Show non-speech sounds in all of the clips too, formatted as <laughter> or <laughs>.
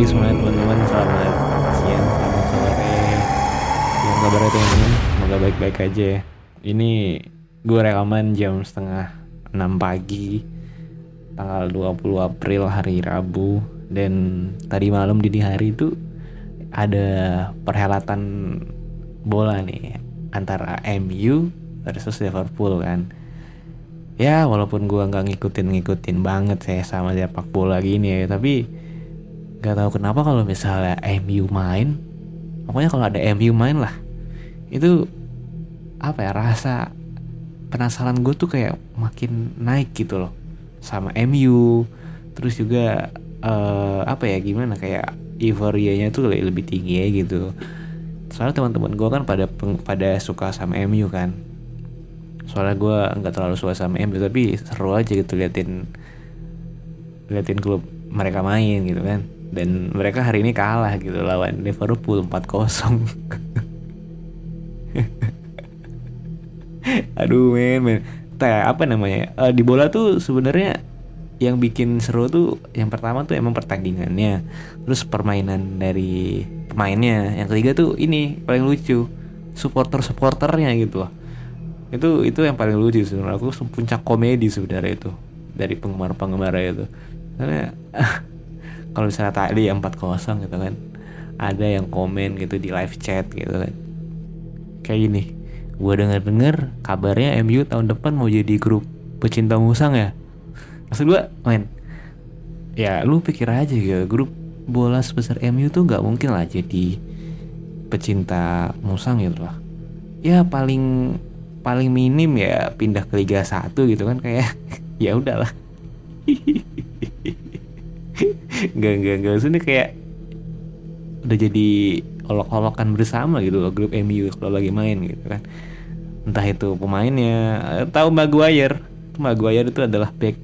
pagi semuanya teman-teman, selamat siang, selamat sore. Yang kabarnya teman-teman, semoga baik-baik aja. ya. Ini gue rekaman jam setengah 6 pagi, tanggal 20 April hari Rabu. Dan tadi malam dini hari itu ada perhelatan bola nih antara MU versus Liverpool kan ya walaupun gua nggak ngikutin ngikutin banget saya sama sepak bola gini ya tapi nggak tahu kenapa kalau misalnya MU main pokoknya kalau ada MU main lah itu apa ya rasa penasaran gue tuh kayak makin naik gitu loh sama MU terus juga eh, apa ya gimana kayak euforianya tuh lebih, tinggi ya gitu. Soalnya teman-teman gue kan pada pada suka sama MU kan. Soalnya gue nggak terlalu suka sama MU tapi seru aja gitu liatin liatin klub mereka main gitu kan dan mereka hari ini kalah gitu lawan Liverpool 4-0 <laughs> aduh men men. Teh, apa namanya? Eh, di bola tuh sebenarnya yang bikin seru tuh yang pertama tuh emang pertandingannya. Terus permainan dari pemainnya. Yang ketiga tuh ini paling lucu supporter supporternya gitu loh. Itu itu yang paling lucu sebenarnya. Aku puncak komedi sebenarnya itu dari penggemar penggemar itu. Karena <laughs> kalau misalnya tadi yang 4-0 gitu kan ada yang komen gitu di live chat gitu kan. Kayak gini gue denger denger kabarnya MU tahun depan mau jadi grup pecinta musang ya? Maksud gue men ya lu pikir aja gitu grup bola sebesar MU tuh nggak mungkin lah jadi pecinta musang gitu lah. Ya paling paling minim ya pindah ke Liga 1 gitu kan kayak <laughs> ya udahlah <laughs> nggak nggak nggak. Sini kayak udah jadi olok-olokan bersama gitu loh grup MU kalau lagi main gitu kan. Entah itu pemainnya eh, tahu Maguire. Maguire itu adalah back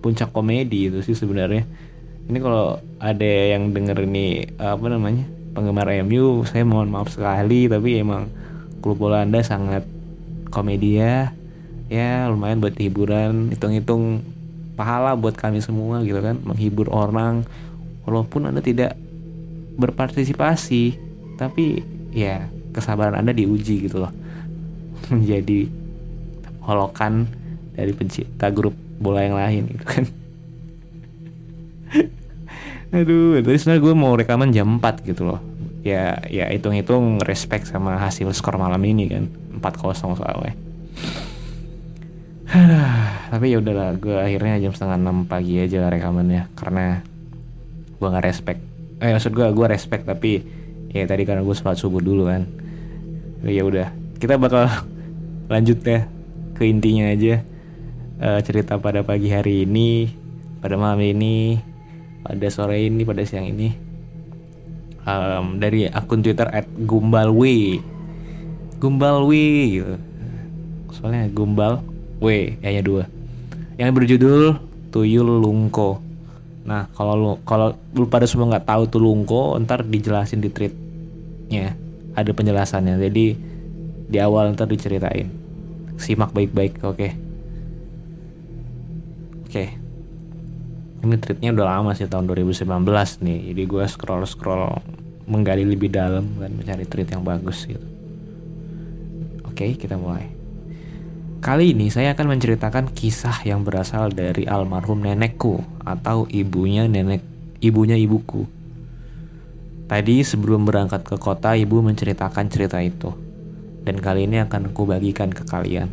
puncak komedi itu sih sebenarnya. Ini kalau ada yang denger ini apa namanya penggemar MU saya mohon maaf sekali tapi emang klub bola anda sangat komedi ya ya lumayan buat hiburan hitung-hitung pahala buat kami semua gitu kan menghibur orang walaupun anda tidak berpartisipasi tapi ya kesabaran anda diuji gitu loh. <laughs> Menjadi holokan dari pencinta grup bola yang lain gitu kan. <laughs> Aduh tadi sebenarnya gue mau rekaman jam 4 gitu loh. Ya ya hitung-hitung respect sama hasil skor malam ini kan 4-0 soalnya <sighs> tapi ya udahlah gue akhirnya jam setengah enam pagi aja rekamannya karena gue nggak respect. Eh maksud gue gue respect tapi ya tadi karena gue sholat subuh dulu kan. Ya udah kita bakal <laughs> lanjut ya ke intinya aja. Eh, cerita pada pagi hari ini pada malam ini pada sore ini pada siang ini. Em, dari akun Twitter @gumbalw Gumbalw gitu. Soalnya Gumbal W hanya dua. Yang berjudul Tuyul Lungko Nah kalau lu kalau lu pada semua nggak tahu tuh Lungko, ntar dijelasin di tweet treatnya. Ada penjelasannya. Jadi di awal ntar diceritain. Simak baik-baik oke? Okay? oke. Okay. ini treatnya udah lama sih tahun 2019 nih. Jadi gue scroll scroll menggali lebih dalam dan mencari treat yang bagus gitu. Oke okay, kita mulai Kali ini saya akan menceritakan kisah yang berasal dari almarhum nenekku atau ibunya nenek ibunya ibuku. Tadi sebelum berangkat ke kota ibu menceritakan cerita itu. Dan kali ini akan aku bagikan ke kalian.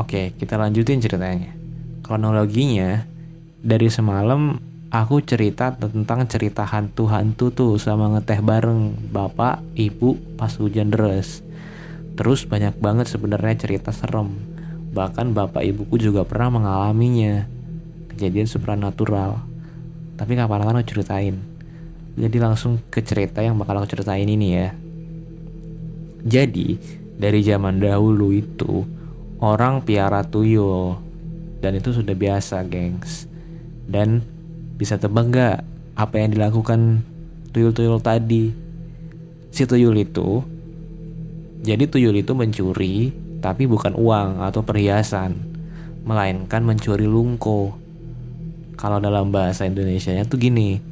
Oke, kita lanjutin ceritanya. Kronologinya, dari semalam aku cerita tentang cerita hantu-hantu tuh sama ngeteh bareng bapak, ibu pas hujan deras Terus banyak banget sebenarnya cerita serem. Bahkan bapak ibuku juga pernah mengalaminya. Kejadian supranatural. Tapi kapan-kapan aku ceritain. Jadi langsung ke cerita yang bakal aku ceritain ini ya. Jadi, dari zaman dahulu itu, orang piara tuyul. Dan itu sudah biasa, gengs. Dan bisa tebak gak apa yang dilakukan tuyul-tuyul tadi? Si tuyul itu jadi tuyul itu mencuri, tapi bukan uang atau perhiasan, melainkan mencuri lungko. Kalau dalam bahasa Indonesia-nya tuh gini.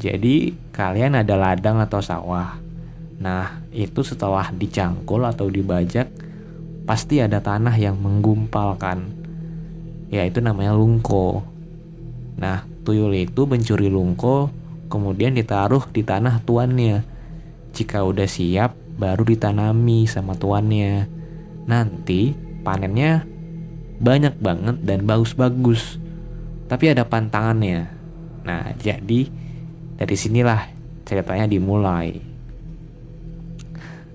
Jadi kalian ada ladang atau sawah. Nah, itu setelah dicangkul atau dibajak, pasti ada tanah yang menggumpalkan. Ya, itu namanya lungko. Nah, tuyul itu mencuri lungko, kemudian ditaruh di tanah tuannya. Jika udah siap, baru ditanami sama tuannya. Nanti panennya banyak banget dan bagus-bagus. Tapi ada pantangannya. Nah, jadi dari sinilah ceritanya dimulai.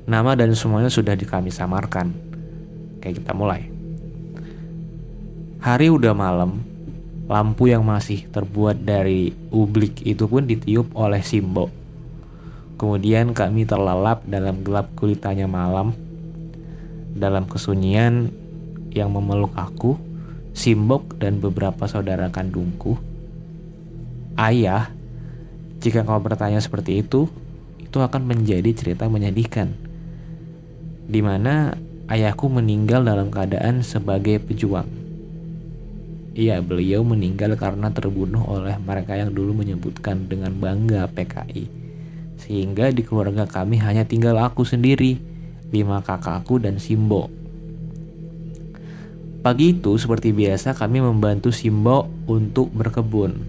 Nama dan semuanya sudah kami samarkan. Kayak kita mulai. Hari udah malam, lampu yang masih terbuat dari ublik itu pun ditiup oleh Simbo Kemudian kami terlelap dalam gelap gulitanya malam. Dalam kesunyian yang memeluk aku, Simbok dan beberapa saudara kandungku. Ayah, jika kau bertanya seperti itu, itu akan menjadi cerita menyedihkan. Di mana ayahku meninggal dalam keadaan sebagai pejuang. Iya, beliau meninggal karena terbunuh oleh mereka yang dulu menyebutkan dengan bangga PKI sehingga di keluarga kami hanya tinggal aku sendiri, lima kakakku dan Simbo. Pagi itu seperti biasa kami membantu Simbo untuk berkebun.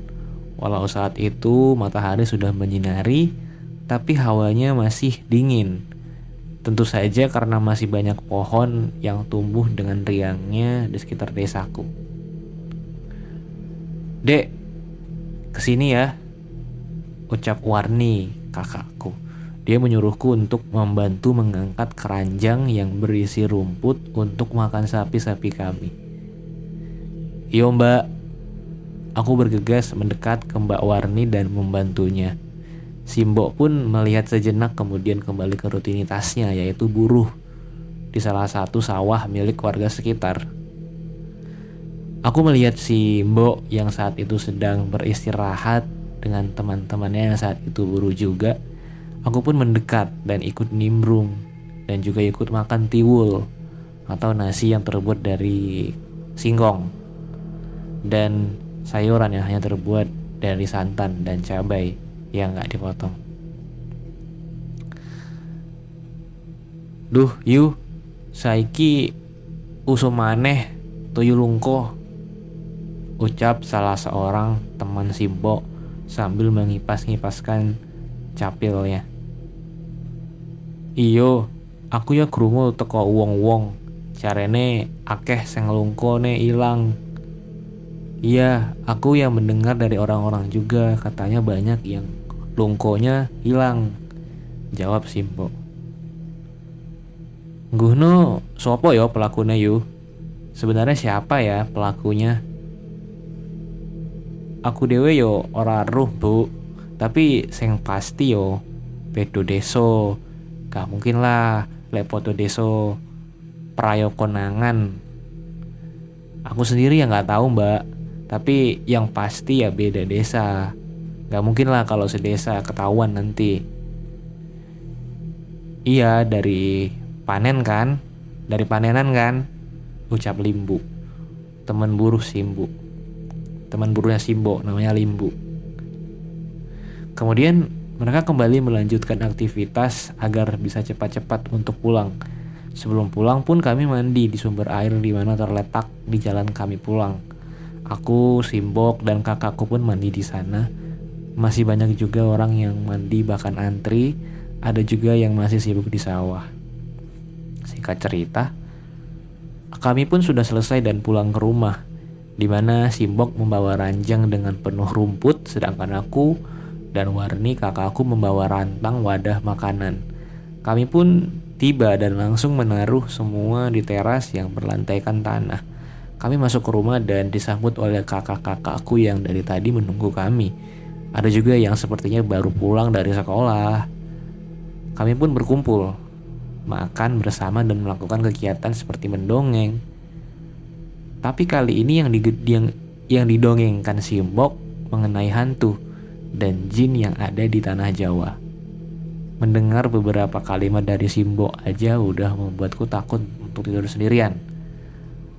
Walau saat itu matahari sudah menyinari, tapi hawanya masih dingin. Tentu saja karena masih banyak pohon yang tumbuh dengan riangnya di sekitar desaku. Dek, ke sini ya, ucap Warni kakakku. Dia menyuruhku untuk membantu mengangkat keranjang yang berisi rumput untuk makan sapi-sapi kami. Iyo mbak, aku bergegas mendekat ke mbak Warni dan membantunya. Simbo pun melihat sejenak kemudian kembali ke rutinitasnya yaitu buruh di salah satu sawah milik warga sekitar. Aku melihat si Mbok yang saat itu sedang beristirahat dengan teman-temannya yang saat itu buru juga, aku pun mendekat dan ikut nimbrung dan juga ikut makan tiwul atau nasi yang terbuat dari singkong dan sayuran yang hanya terbuat dari santan dan cabai yang nggak dipotong. Duh, yu, saiki usumane tuyulungko ucap salah seorang teman Simbo sambil mengipas-ngipaskan capilnya. Iyo, aku ya krungu teko wong-wong. Carene akeh sing ne ilang. Iya, aku yang mendengar dari orang-orang juga katanya banyak yang lungkonya hilang. Jawab Simpo. Guhno, sopo yo pelakunya yu? Sebenarnya siapa ya pelakunya? Aku dewe yo ora ruh bu. Tapi sing pasti yo bedo deso. Gak mungkin lah lepoto deso prayo konangan aku sendiri ya nggak tahu mbak. Tapi yang pasti ya beda desa. Gak mungkin lah kalau sedesa ketahuan nanti. Iya dari panen kan, dari panenan kan, ucap Limbu. Teman buruh Simbu. Teman buruhnya Simbo namanya Limbu. Kemudian mereka kembali melanjutkan aktivitas agar bisa cepat-cepat untuk pulang. Sebelum pulang pun kami mandi di sumber air di mana terletak di jalan kami pulang. Aku, Simbok, dan kakakku pun mandi di sana masih banyak juga orang yang mandi bahkan antri, ada juga yang masih sibuk di sawah. Singkat cerita, kami pun sudah selesai dan pulang ke rumah, di mana Simbok membawa ranjang dengan penuh rumput, sedangkan aku dan Warni kakakku membawa rantang wadah makanan. Kami pun tiba dan langsung menaruh semua di teras yang berlantaikan tanah. Kami masuk ke rumah dan disambut oleh kakak-kakakku yang dari tadi menunggu kami. Ada juga yang sepertinya baru pulang dari sekolah. Kami pun berkumpul, makan bersama dan melakukan kegiatan seperti mendongeng. Tapi kali ini yang, di, yang, yang didongengkan Simbok mengenai hantu dan jin yang ada di tanah Jawa. Mendengar beberapa kalimat dari Simbok aja udah membuatku takut untuk tidur sendirian.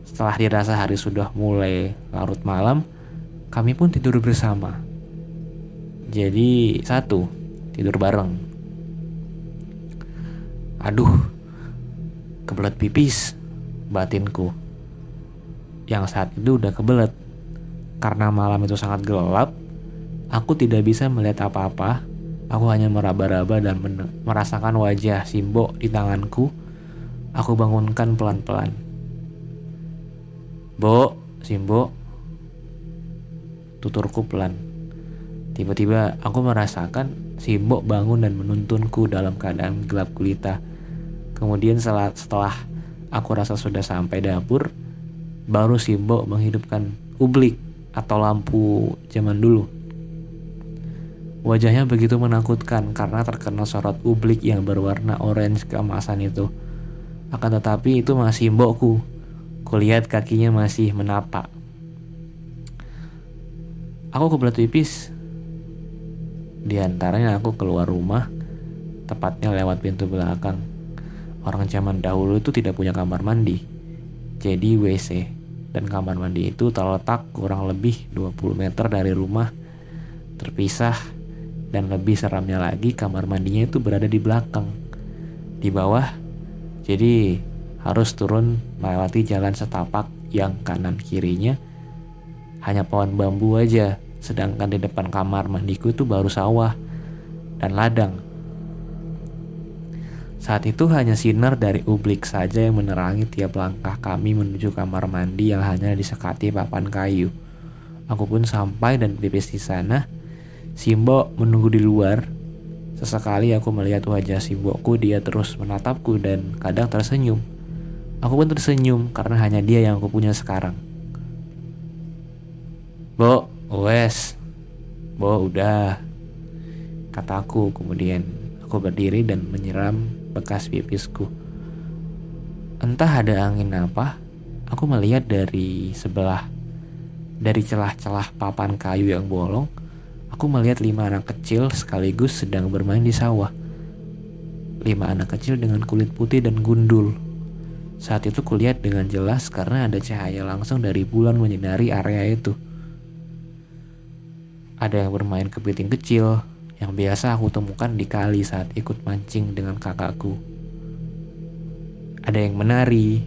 Setelah dirasa hari sudah mulai larut malam, kami pun tidur bersama. Jadi satu, tidur bareng. Aduh, kebelet pipis batinku. Yang saat itu udah kebelet. Karena malam itu sangat gelap, aku tidak bisa melihat apa-apa. Aku hanya meraba-raba dan merasakan wajah Simbo di tanganku. Aku bangunkan pelan-pelan. Bo, Simbo. Tuturku pelan. Tiba-tiba aku merasakan si Mbok bangun dan menuntunku dalam keadaan gelap gulita. Kemudian setelah, setelah aku rasa sudah sampai dapur, baru si Mbok menghidupkan ublik atau lampu zaman dulu. Wajahnya begitu menakutkan karena terkena sorot ublik yang berwarna orange keemasan itu. Akan tetapi itu masih mbokku. Kulihat kakinya masih menapak. Aku kebelet pipis di antaranya aku keluar rumah, tepatnya lewat pintu belakang. Orang zaman dahulu itu tidak punya kamar mandi. Jadi WC dan kamar mandi itu terletak kurang lebih 20 meter dari rumah, terpisah dan lebih seramnya lagi kamar mandinya itu berada di belakang. Di bawah, jadi harus turun melewati jalan setapak yang kanan kirinya hanya pohon bambu aja sedangkan di depan kamar mandiku itu baru sawah dan ladang. Saat itu hanya sinar dari ublik saja yang menerangi tiap langkah kami menuju kamar mandi yang hanya disekati papan kayu. Aku pun sampai dan pipis di sana. Simbo menunggu di luar. Sesekali aku melihat wajah Simboku, dia terus menatapku dan kadang tersenyum. Aku pun tersenyum karena hanya dia yang aku punya sekarang. Bo, Wes, Bo udah, kataku kemudian aku berdiri dan menyiram bekas pipisku. Entah ada angin apa, aku melihat dari sebelah, dari celah-celah papan kayu yang bolong, aku melihat lima anak kecil sekaligus sedang bermain di sawah. Lima anak kecil dengan kulit putih dan gundul. Saat itu kulihat dengan jelas karena ada cahaya langsung dari bulan menyinari area itu. Ada yang bermain kepiting kecil yang biasa aku temukan di kali saat ikut mancing dengan kakakku. Ada yang menari,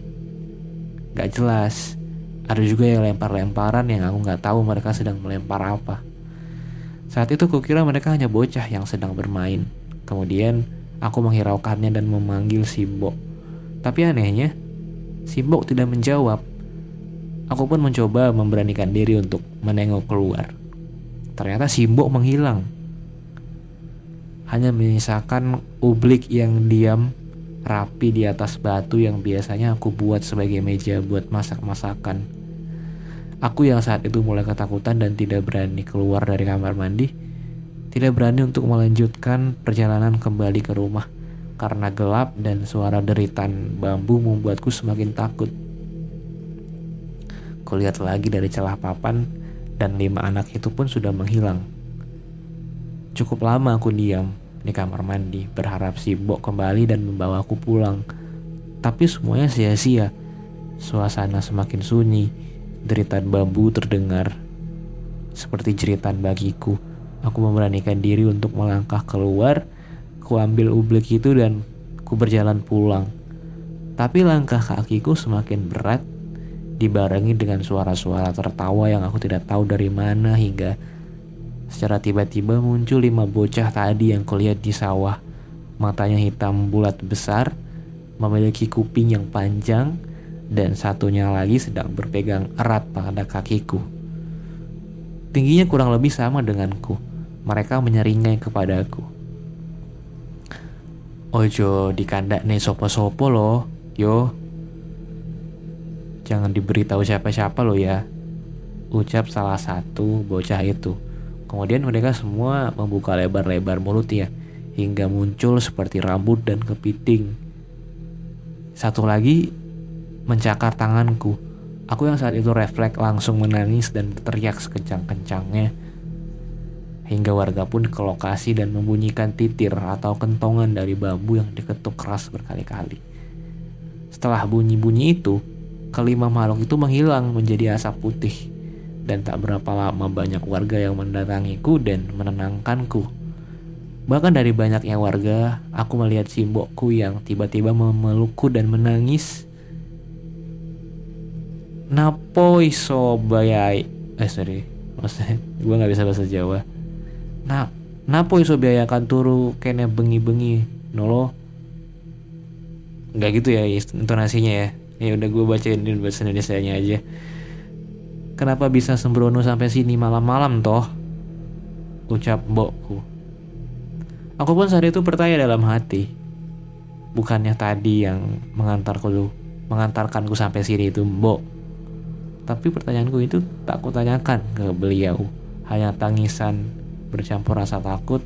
gak jelas. Ada juga yang lempar-lemparan yang aku gak tahu mereka sedang melempar apa. Saat itu kukira mereka hanya bocah yang sedang bermain. Kemudian aku menghiraukannya dan memanggil Simbok. Tapi anehnya, Simbok tidak menjawab. Aku pun mencoba memberanikan diri untuk menengok keluar. Ternyata Simbo menghilang. Hanya menyisakan ublik yang diam rapi di atas batu yang biasanya aku buat sebagai meja buat masak-masakan. Aku yang saat itu mulai ketakutan dan tidak berani keluar dari kamar mandi, tidak berani untuk melanjutkan perjalanan kembali ke rumah karena gelap dan suara deritan bambu membuatku semakin takut. Kulihat lagi dari celah papan dan lima anak itu pun sudah menghilang. Cukup lama aku diam di kamar mandi berharap si Mbok kembali dan membawaku pulang. Tapi semuanya sia-sia. Suasana semakin sunyi, deritan bambu terdengar. Seperti jeritan bagiku, aku memberanikan diri untuk melangkah keluar, ku ublik itu dan ku berjalan pulang. Tapi langkah kakiku semakin berat dibarengi dengan suara-suara tertawa yang aku tidak tahu dari mana hingga secara tiba-tiba muncul lima bocah tadi yang kulihat di sawah. Matanya hitam bulat besar, memiliki kuping yang panjang, dan satunya lagi sedang berpegang erat pada kakiku. Tingginya kurang lebih sama denganku. Mereka menyeringai kepadaku. Ojo dikandak nih sopo-sopo loh, yo. Jangan diberitahu siapa-siapa lo ya. Ucap salah satu bocah itu. Kemudian mereka semua membuka lebar-lebar mulut ya, hingga muncul seperti rambut dan kepiting. Satu lagi mencakar tanganku. Aku yang saat itu refleks langsung menangis dan berteriak sekencang-kencangnya. Hingga warga pun ke lokasi dan membunyikan titir atau kentongan dari bambu yang diketuk keras berkali-kali. Setelah bunyi-bunyi itu, kelima makhluk itu menghilang menjadi asap putih. Dan tak berapa lama banyak warga yang mendatangiku dan menenangkanku. Bahkan dari banyaknya warga, aku melihat simbokku yang tiba-tiba memelukku dan menangis. Napo iso bayai Eh sorry. Maksudnya gue gak bisa bahasa Jawa. Nah iso biayakan turu kene bengi-bengi Nolo. Gak gitu ya intonasinya ya. Ya udah gue bacain bahasa Indonesia nya aja Kenapa bisa sembrono sampai sini malam-malam toh Ucap mbokku Aku pun saat itu bertanya dalam hati Bukannya tadi yang mengantarku mengantarkanku sampai sini itu mbok tapi pertanyaanku itu tak kutanyakan ke beliau. Hanya tangisan bercampur rasa takut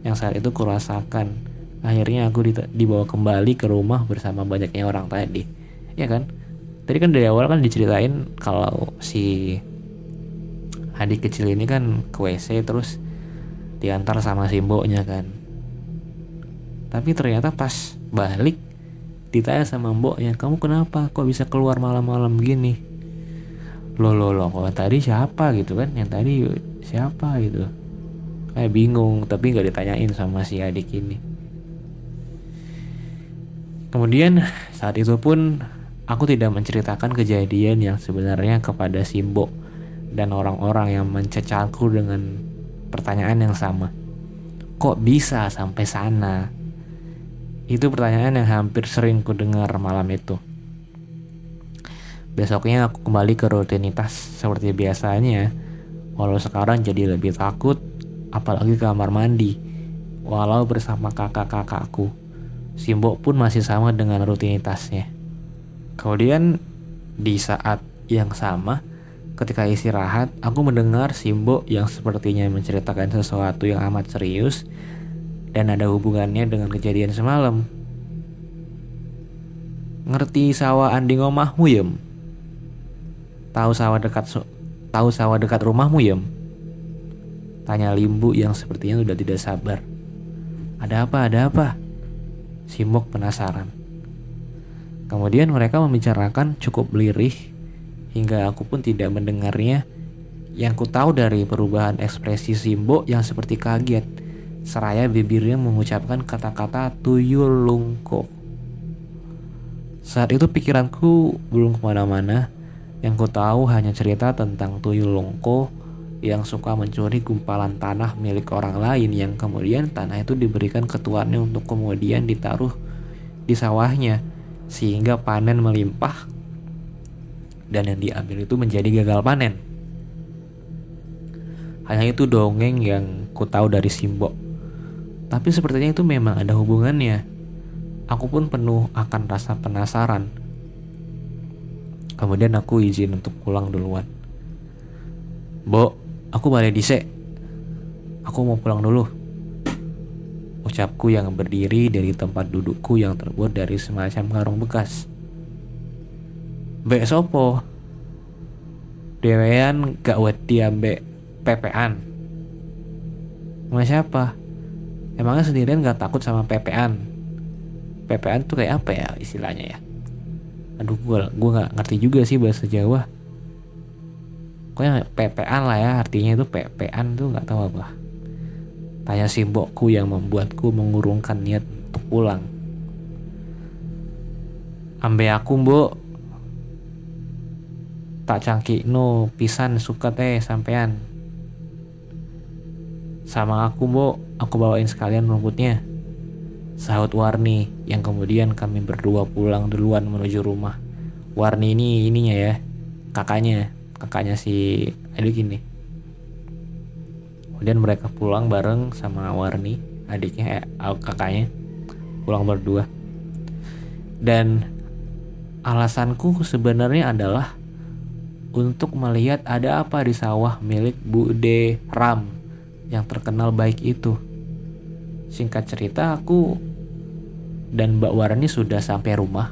yang saat itu kurasakan. Akhirnya aku dibawa kembali ke rumah bersama banyaknya orang tadi. Ya kan? Tadi kan dari awal kan diceritain kalau si adik kecil ini kan ke WC terus diantar sama simboknya kan. Tapi ternyata pas balik ditanya sama mboknya, kamu kenapa? Kok bisa keluar malam-malam gini? lo lo lo kok tadi siapa? gitu kan. Yang tadi siapa? gitu. Kayak bingung tapi nggak ditanyain sama si adik ini. Kemudian saat itu pun aku tidak menceritakan kejadian yang sebenarnya kepada Simbo dan orang-orang yang mencecaku dengan pertanyaan yang sama kok bisa sampai sana itu pertanyaan yang hampir sering ku dengar malam itu Besoknya aku kembali ke rutinitas seperti biasanya. Walau sekarang jadi lebih takut, apalagi kamar mandi. Walau bersama kakak-kakakku, Simbo pun masih sama dengan rutinitasnya. Kemudian di saat yang sama, ketika istirahat, aku mendengar Simbo yang sepertinya menceritakan sesuatu yang amat serius dan ada hubungannya dengan kejadian semalam. Ngerti sawah anding omahmu yem? Tahu sawah dekat tahu sawah dekat rumahmu, Yem? Tanya Limbu yang sepertinya sudah tidak sabar. Ada apa? Ada apa? Simok penasaran. Kemudian mereka membicarakan cukup lirih hingga aku pun tidak mendengarnya. Yang ku tahu dari perubahan ekspresi Simbo yang seperti kaget, seraya bibirnya mengucapkan kata-kata tuyul lungko. Saat itu pikiranku belum ke mana-mana, yang ku tahu hanya cerita tentang tuyul longko yang suka mencuri gumpalan tanah milik orang lain yang kemudian tanah itu diberikan ke tuannya untuk kemudian ditaruh di sawahnya sehingga panen melimpah dan yang diambil itu menjadi gagal panen. Hanya itu dongeng yang ku tahu dari Simbo. Tapi sepertinya itu memang ada hubungannya. Aku pun penuh akan rasa penasaran Kemudian aku izin untuk pulang duluan. Bo, aku balik dise. Aku mau pulang dulu. Ucapku yang berdiri dari tempat dudukku yang terbuat dari semacam karung bekas. Bek sopo? Dewean gak wedi ambek pepean. Sama siapa? Emangnya sendirian gak takut sama pepean? Pepean tuh kayak apa ya istilahnya ya? Aduh gue gue nggak ngerti juga sih bahasa Jawa. Pokoknya pepean lah ya artinya itu pepean tuh nggak tahu apa. Tanya si mbokku yang membuatku mengurungkan niat untuk pulang. Ambe aku mbok tak cangkik no pisan suka teh sampean sama aku mbok aku bawain sekalian rumputnya sahut Warni yang kemudian kami berdua pulang duluan menuju rumah. Warni ini ininya ya, kakaknya, kakaknya si adik ini. Kemudian mereka pulang bareng sama Warni, adiknya, eh, kakaknya, pulang berdua. Dan alasanku sebenarnya adalah untuk melihat ada apa di sawah milik Bu De Ram yang terkenal baik itu. Singkat cerita, aku dan Mbak Warni sudah sampai rumah.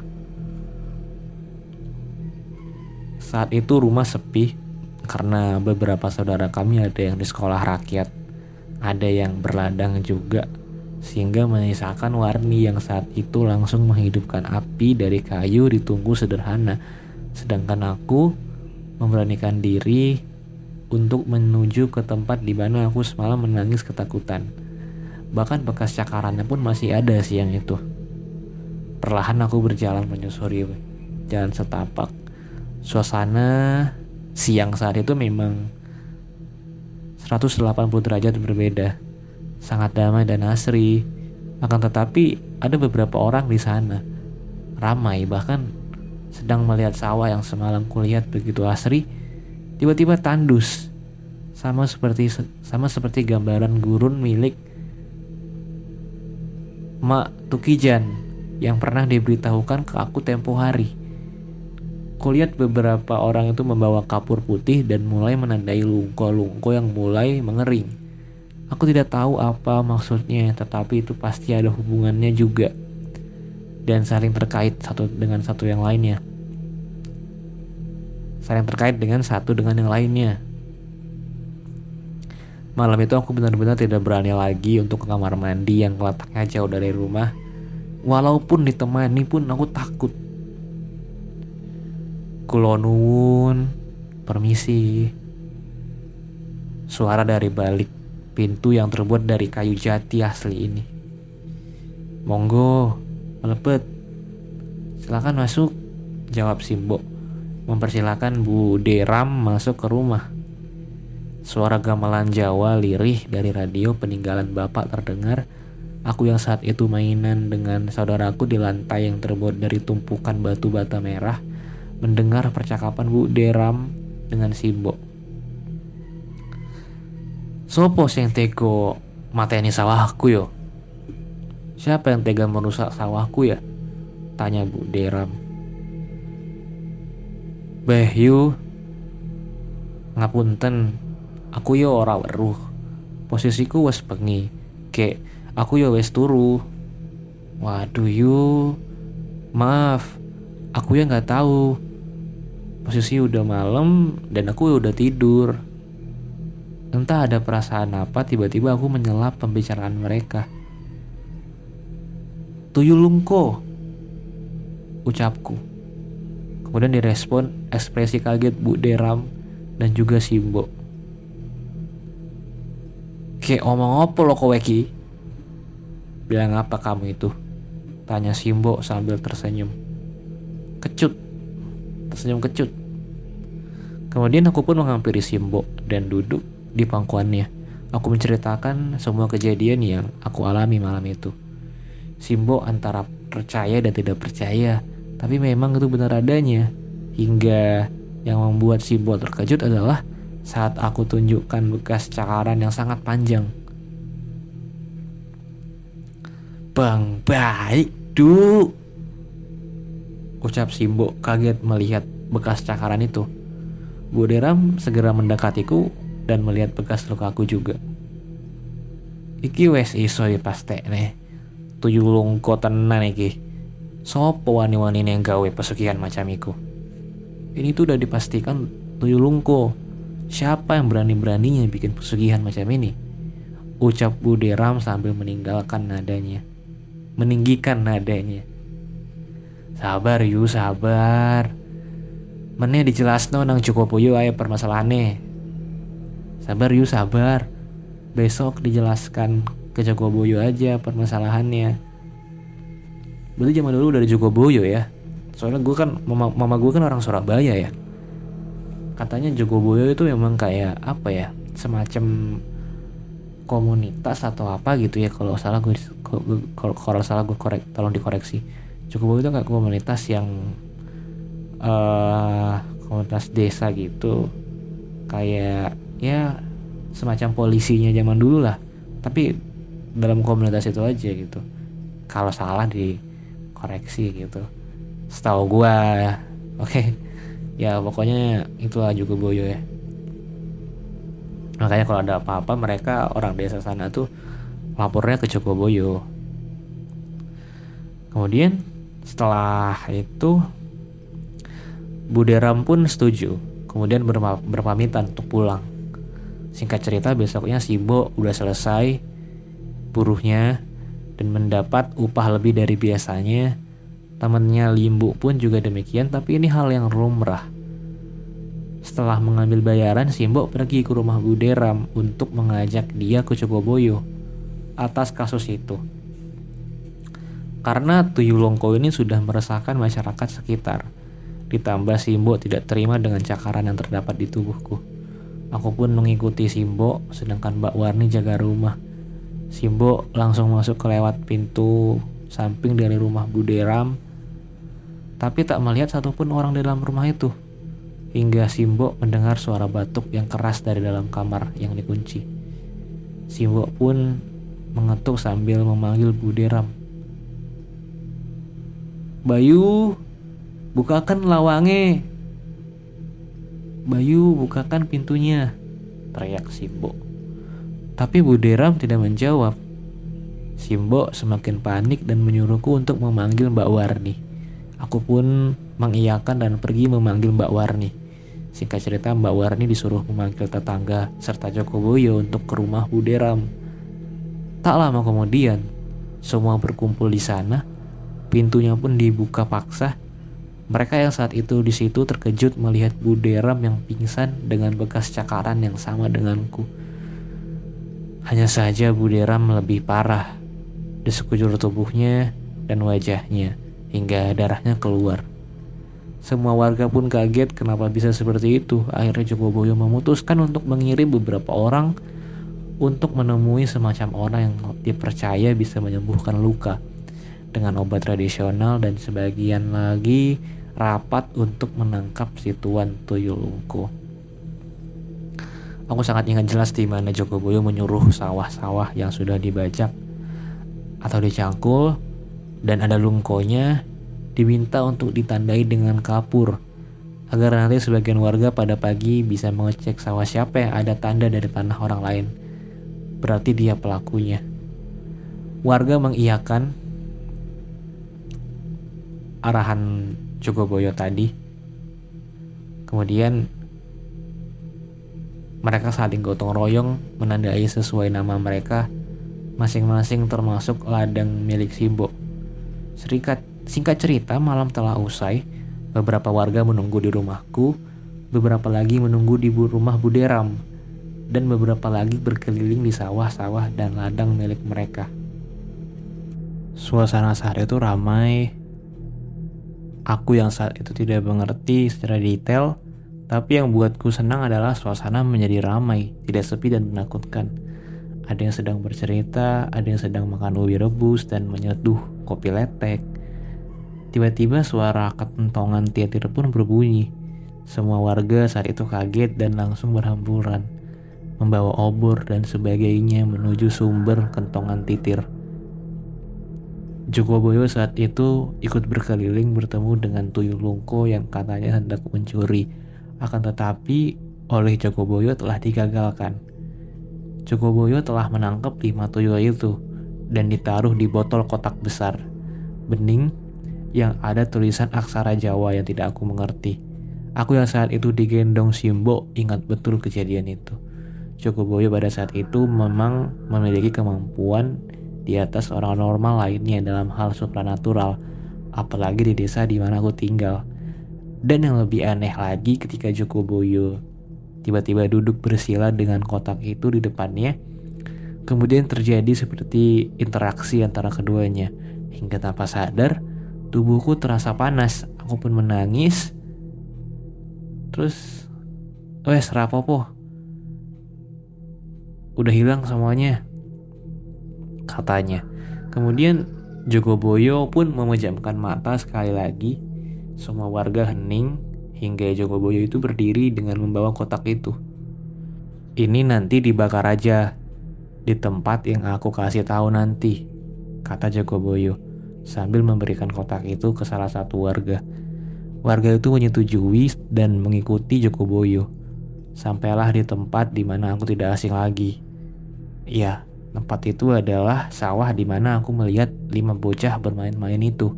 Saat itu rumah sepi karena beberapa saudara kami ada yang di sekolah rakyat, ada yang berladang juga, sehingga menyisakan Warni yang saat itu langsung menghidupkan api dari kayu ditunggu sederhana, sedangkan aku memberanikan diri untuk menuju ke tempat di mana aku semalam menangis ketakutan. Bahkan bekas cakarannya pun masih ada siang itu. Perlahan aku berjalan menyusuri jalan setapak. Suasana siang saat itu memang 180 derajat berbeda. Sangat damai dan asri. Akan tetapi ada beberapa orang di sana. Ramai bahkan sedang melihat sawah yang semalam kulihat begitu asri tiba-tiba tandus sama seperti sama seperti gambaran gurun milik Mak Tukijan yang pernah diberitahukan ke aku tempo hari. Kulihat beberapa orang itu membawa kapur putih dan mulai menandai lungko-lungko yang mulai mengering. Aku tidak tahu apa maksudnya, tetapi itu pasti ada hubungannya juga dan saling terkait satu dengan satu yang lainnya. Saling terkait dengan satu dengan yang lainnya. Malam itu aku benar-benar tidak berani lagi untuk ke kamar mandi yang letaknya jauh dari rumah. Walaupun ditemani pun aku takut. Kulonun, permisi. Suara dari balik pintu yang terbuat dari kayu jati asli ini. Monggo, melepet. Silakan masuk, jawab Simbo. Mempersilahkan Bu Deram masuk ke rumah. Suara gamelan Jawa lirih dari radio peninggalan bapak terdengar. Aku yang saat itu mainan dengan saudaraku di lantai yang terbuat dari tumpukan batu bata merah mendengar percakapan Bu Deram dengan Simbo. Sopo yang tego mateni sawahku yo? Siapa yang tega merusak sawahku ya? Tanya Bu Deram. Behyu ngapunten aku yo ora weruh posisiku wes bengi kek aku yo wes turu waduh yo maaf aku ya nggak tahu posisi udah malam dan aku udah tidur entah ada perasaan apa tiba-tiba aku menyelap pembicaraan mereka tuyulungko ucapku kemudian direspon ekspresi kaget Bu Deram dan juga Simbo Kayak omong apa lo kowe ki? Bilang apa kamu itu? Tanya Simbo sambil tersenyum. Kecut. Tersenyum kecut. Kemudian aku pun menghampiri Simbo dan duduk di pangkuannya. Aku menceritakan semua kejadian yang aku alami malam itu. Simbo antara percaya dan tidak percaya, tapi memang itu benar adanya. Hingga yang membuat Simbo terkejut adalah saat aku tunjukkan bekas cakaran yang sangat panjang. Bang baik, du. Ucap Simbo kaget melihat bekas cakaran itu. Bu Deram segera mendekatiku dan melihat bekas lukaku juga. Iki wes iso nih. Tujuh lungko tenan iki. Sopo wani-wani yang gawe pesugihan macam iku? Ini tuh udah dipastikan tujuh lungko Siapa yang berani-beraninya bikin pesugihan macam ini? Ucap Buderam sambil meninggalkan nadanya. Meninggikan nadanya. Sabar yu, sabar. Meneh dijelasno nang Jokoboyo ayo permasalahannya. Sabar yu, sabar. Besok dijelaskan ke Jokoboyo aja permasalahannya. Berarti zaman dulu udah ada Jogoboyo ya. Soalnya gue kan mama, mama gue kan orang Surabaya ya. Katanya Jogoboyo itu memang kayak apa ya? Semacam komunitas atau apa gitu ya kalau salah gue kalau salah gue korek tolong dikoreksi Jogoboyo itu kayak komunitas yang uh, komunitas desa gitu. Kayak ya semacam polisinya zaman dulu lah. Tapi dalam komunitas itu aja gitu. Kalau salah dikoreksi gitu. Setahu gua <laughs> oke. Okay. ya pokoknya itulah juga boyo ya. Makanya kalau ada apa-apa mereka orang desa sana tuh lapornya ke Jogoboyo kemudian setelah itu Buderam pun setuju kemudian berpamitan untuk pulang singkat cerita besoknya Sibo udah selesai buruhnya dan mendapat upah lebih dari biasanya Temannya Limbu pun juga demikian, tapi ini hal yang lumrah. Setelah mengambil bayaran, Simbo pergi ke rumah Buderam untuk mengajak dia ke Cogoboyo atas kasus itu. Karena Tuyulongko ini sudah meresahkan masyarakat sekitar. Ditambah Simbo tidak terima dengan cakaran yang terdapat di tubuhku. Aku pun mengikuti Simbo, sedangkan Mbak Warni jaga rumah. Simbo langsung masuk ke lewat pintu samping dari rumah Buderam tapi tak melihat satupun orang di dalam rumah itu. Hingga Simbo mendengar suara batuk yang keras dari dalam kamar yang dikunci. Simbo pun mengetuk sambil memanggil Buderam. Bayu, bukakan lawange. Bayu, bukakan pintunya, teriak Simbo. Tapi Buderam tidak menjawab. Simbo semakin panik dan menyuruhku untuk memanggil Mbak Warni. Aku pun mengiyakan dan pergi memanggil Mbak Warni. Singkat cerita Mbak Warni disuruh memanggil tetangga serta Joko Boyo untuk ke rumah Buderam. Tak lama kemudian, semua berkumpul di sana. Pintunya pun dibuka paksa. Mereka yang saat itu di situ terkejut melihat Buderam yang pingsan dengan bekas cakaran yang sama denganku. Hanya saja Buderam lebih parah di sekujur tubuhnya dan wajahnya hingga darahnya keluar. Semua warga pun kaget kenapa bisa seperti itu. Akhirnya Joko Boyo memutuskan untuk mengirim beberapa orang untuk menemui semacam orang yang dipercaya bisa menyembuhkan luka dengan obat tradisional dan sebagian lagi rapat untuk menangkap si Tuan Tuyulungko. Aku sangat ingat jelas di mana Joko Boyo menyuruh sawah-sawah yang sudah dibajak atau dicangkul dan ada lungkonya diminta untuk ditandai dengan kapur agar nanti sebagian warga pada pagi bisa mengecek sawah siapa yang ada tanda dari tanah orang lain. Berarti dia pelakunya. Warga mengiyakan arahan Jogoboyo tadi. Kemudian mereka saling gotong royong menandai sesuai nama mereka masing-masing termasuk ladang milik Simbo. Serikat, singkat cerita, malam telah usai. Beberapa warga menunggu di rumahku, beberapa lagi menunggu di rumah Buderam, dan beberapa lagi berkeliling di sawah-sawah dan ladang milik mereka. Suasana saat itu ramai. Aku yang saat itu tidak mengerti secara detail, tapi yang buatku senang adalah suasana menjadi ramai, tidak sepi dan menakutkan. Ada yang sedang bercerita, ada yang sedang makan ubi rebus dan menyeduh kopi letek. Tiba-tiba suara ketentongan titir pun berbunyi. Semua warga saat itu kaget dan langsung berhamburan, membawa obor dan sebagainya menuju sumber kentongan titir. Joko Boyo saat itu ikut berkeliling bertemu dengan Tuyul Lungko yang katanya hendak mencuri. Akan tetapi oleh Joko Boyo telah digagalkan. Joko Boyo telah menangkap lima tuyul itu dan ditaruh di botol kotak besar, bening, yang ada tulisan aksara Jawa yang tidak aku mengerti. Aku yang saat itu digendong Simbo ingat betul kejadian itu. Joko Boyo pada saat itu memang memiliki kemampuan di atas orang normal lainnya dalam hal supranatural, apalagi di desa di mana aku tinggal. Dan yang lebih aneh lagi ketika Joko Boyo tiba-tiba duduk bersila dengan kotak itu di depannya, kemudian terjadi seperti interaksi antara keduanya. Hingga tanpa sadar, tubuhku terasa panas, aku pun menangis. Terus, wes rapopo, udah hilang semuanya katanya. Kemudian Joko Boyo pun memejamkan mata sekali lagi. Semua warga hening hingga Joko Boyo itu berdiri dengan membawa kotak itu. Ini nanti dibakar aja di tempat yang aku kasih tahu nanti kata Joko Boyo sambil memberikan kotak itu ke salah satu warga. Warga itu menyetujui dan mengikuti Joko Boyo sampailah di tempat di mana aku tidak asing lagi. Ya, tempat itu adalah sawah di mana aku melihat lima bocah bermain-main itu.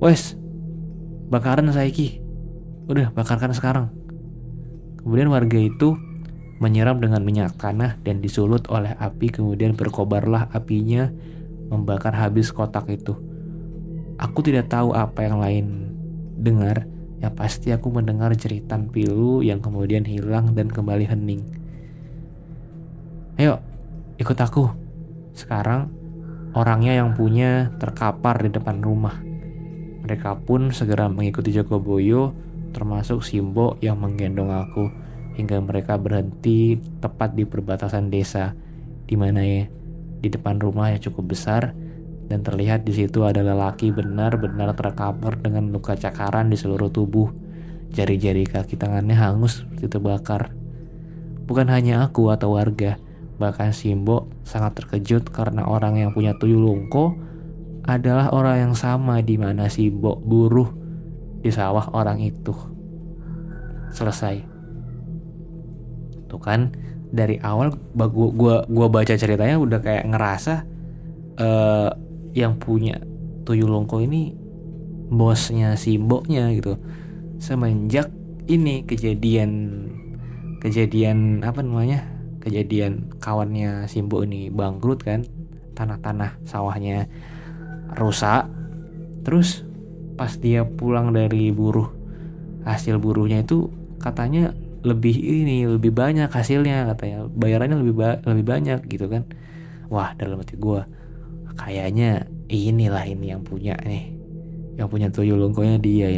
Wes, bakaran Saiki. Udah, bakarkan sekarang. Kemudian warga itu menyiram dengan minyak tanah dan disulut oleh api kemudian berkobarlah apinya membakar habis kotak itu. Aku tidak tahu apa yang lain dengar, ya pasti aku mendengar jeritan pilu yang kemudian hilang dan kembali hening. Ayo, ikut aku. Sekarang, orangnya yang punya terkapar di depan rumah. Mereka pun segera mengikuti Joko Boyo, termasuk Simbo yang menggendong aku, hingga mereka berhenti tepat di perbatasan desa, di mana ya, di depan rumah yang cukup besar, dan terlihat di situ ada lelaki benar-benar terkapar dengan luka cakaran di seluruh tubuh. Jari-jari kaki tangannya hangus seperti terbakar. Bukan hanya aku atau warga, Bahkan Simbo sangat terkejut karena orang yang punya tuyul lungko adalah orang yang sama di mana Simbo buruh di sawah orang itu. Selesai. Tuh kan dari awal gua gua gua baca ceritanya udah kayak ngerasa uh, yang punya tuyul lungko ini bosnya Simbo-nya gitu. Semenjak ini kejadian kejadian apa namanya kejadian kawannya Simbo ini bangkrut kan tanah-tanah sawahnya rusak. Terus pas dia pulang dari buruh hasil buruhnya itu katanya lebih ini lebih banyak hasilnya katanya. Bayarannya lebih ba lebih banyak gitu kan. Wah dalam hati gue kayaknya inilah ini yang punya nih yang punya tuyul longkonya dia ini